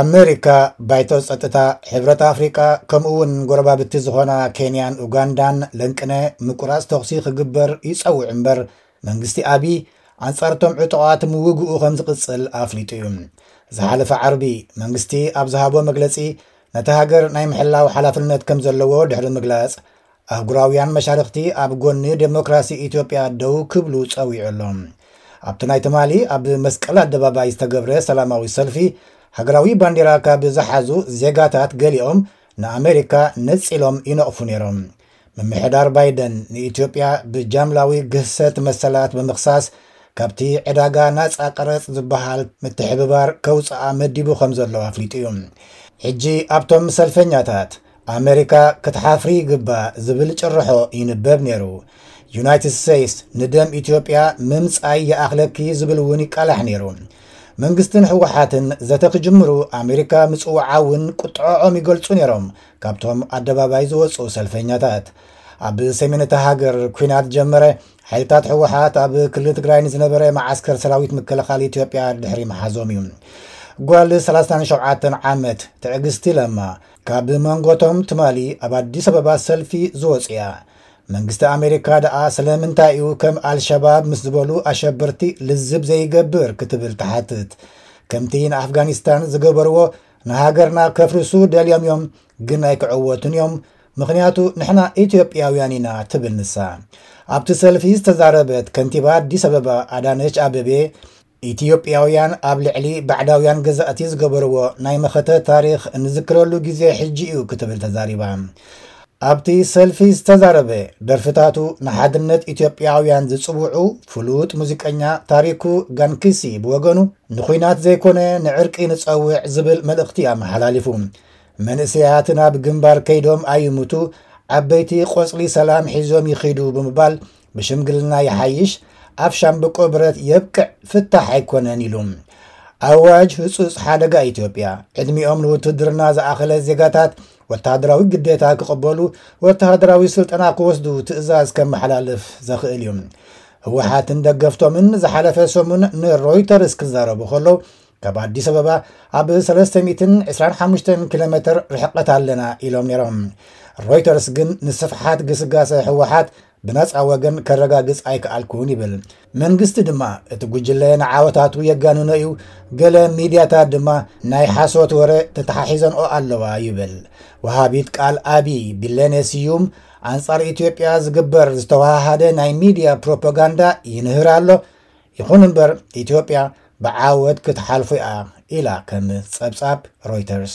ኣመሪካ፣ ባይቶ ጸጥታ ሕብረት ኣፍሪቃ ከምኡ'ውን ጎረባብቲ ዝኾና ኬንያን ኡጋንዳን ለንቅነ ምቁራጽ ተኹሲ ክግበር ይጸውዕ እምበር መንግስቲ ኣቢይ ኣንጻር'ቶም ዕጡቓት ምውግኡ ከምዝቕጽል ኣፍሊጡ እዩ። ዝሓለፈ ዓርቢ መንግስቲ ኣብ ዝሃቦ መግለጺ ነታ ሃገር ናይ ምሕላው ሓላፍነት ከምዘለዎ ድሕሪ ምግላጽ ኣህጉራውያን መሻርኽቲ ኣብ ጎኒ ደሞክራሲ ኢትዮጵያ ደው ክብሉ ጸዊዑ ኣሎ። ኣብቲ ናይ ትማሊ ኣብ መስቀል ኣደባባይ ዝተገብረ ሰላማዊ ሰልፊ፣ ሃገራዊ ባንዴራ ካብ ዝሓዙ ዜጋታት ገሊኦም ንኣመሪካ ነጺሎም ይነቕፉ ነይሮም። ምምሕዳር ባይደን ንኢትዮጵያ ብጃምላዊ ግህሰት መሰላት ብምኽሳስ ካብቲ ዕዳጋ ናጻ ቀረጽ ዝበሃል ምትሕብባር ከውጽኣ መዲቡ ከም ዘሎ ኣፍሊጡ እዩ። ሕጂ ኣብቶም ሰልፈኛታት ኣመሪካ ክትሓፍሪ ይግባእ ዝብል ጭርሖ ይንበብ ነይሩ። ዩናይትድ ስቴትስ ንደም ኢትዮጵያ ምምጻይ ይኣኽለኪ ዝብል እውን ይቃላሕ ነይሩ። መንግስትን ህወሓትን ዘተ ክጅምሩ ኣሜሪካ ምጽውዓ እውን ቁጥዖዖም ይገልጹ ነይሮም ካብቶም ኣደባባይ ዝወጹ ሰልፈኛታት። ኣብ ሰሜን እታ ሃገር ኩናት ጀመረ። ሓይልታት ህወሓት ኣብ ክልል ትግራይ ንዝነበረ መዓስከር ሰራዊት ምክልኻል ኢትዮጵያ ድሕሪ ምሓዞም እዩ። ጓል 37 ዓመት ትዕግስቲ ለማ ካብ መንጎቶም ትማሊ ኣብ ኣዲስ ኣበባ ሰልፊ ዝወፅያ መንግስቲ ኣሜሪካ ደኣ ስለምንታይ እዩ ከም ኣልሸባብ ምስ ዝበሉ ኣሸበርቲ ልዝብ ዘይገብር ክትብል ትሓትት ከምቲ ንኣፍጋኒስታን ዝገበርዎ ንሃገርና ከፍርሱ ደልዮም እዮም ግን ኣይክዕወቱን እዮም ምኽንያቱ ንሕና ኢትዮጵያውያን ኢና ትብል ንሳ ኣብቲ ሰልፊ ዝተዛረበት ከንቲባ ኣዲስ ኣበባ ኣዳነች ኣበቤ ኢትዮጵያውያን ኣብ ልዕሊ ባዕዳውያን ገዛእቲ ዝገበርዎ ናይ መኸተ ታሪኽ እንዝክረሉ ግዜ ሕጂ እዩ ክትብል ተዛሪባ። ኣብቲ ሰልፊ ዝተዛረበ ደርፍታቱ ንሓድነት ኢትዮጵያውያን ዝጽውዑ ፍሉጥ ሙዚቀኛ ታሪኩ ጋንኪሲ ብወገኑ ንኹናት ዘይኮነ ንዕርቂ ንጸውዕ ዝብል መልእኽቲ ኣመሓላሊፉ። መንእሰያት ናብ ግንባር ከይዶም ኣይሙቱ፣ ዓበይቲ ቆጽሊ ሰላም ሒዞም ይኺዱ ብምባል ብሽምግልና ይሓይሽ ኣብ ሻምብቆ ብረት የብቅዕ ፍታሕ ኣይኮነን ኢሉ ኣዋጅ ህፁፅ ሓደጋ ኢትዮጵያ ዕድሚኦም ንውትድርና ዝኣኸለ ዜጋታት ወተሃደራዊ ግዴታ ክቕበሉ ወተሃደራዊ ስልጠና ክወስዱ ትእዛዝ ከመሓላልፍ ዘኽእል እዩ ህወሓትን ደገፍቶምን ዝሓለፈ ሰሙን ንሮይተርስ ክዛረቡ ከሎ ካብ ኣዲስ ኣበባ ኣብ 325 ኪሎ ሜትር ርሕቐት ኣለና ኢሎም ነይሮም። ሮይተርስ ግን ንስፍሓት ግስጋሰ ህወሓት ብነፃ ወገን ከረጋግፅ ኣይከኣልኩን ይብል። መንግስቲ ድማ እቲ ጉጅለ ንዓወታቱ የጋንኖ እዩ፣ ገለ ሚድያታት ድማ ናይ ሓሶት ወረ ተተሓሒዘንኦ ኣለዋ ይብል። ወሃቢት ቃል ኣብዪ ቢለኔ ስዩም ኣንጻር ኢትዮጵያ ዝግበር ዝተወሃሃደ ናይ ሚድያ ፕሮፓጋንዳ ይንህር ኣሎ፣ ይኹን እምበር ኢትዮጵያ ብዓወት ክትሓልፎ'ያ ኢላ ከም ጸብጻብ ሮይተርስ።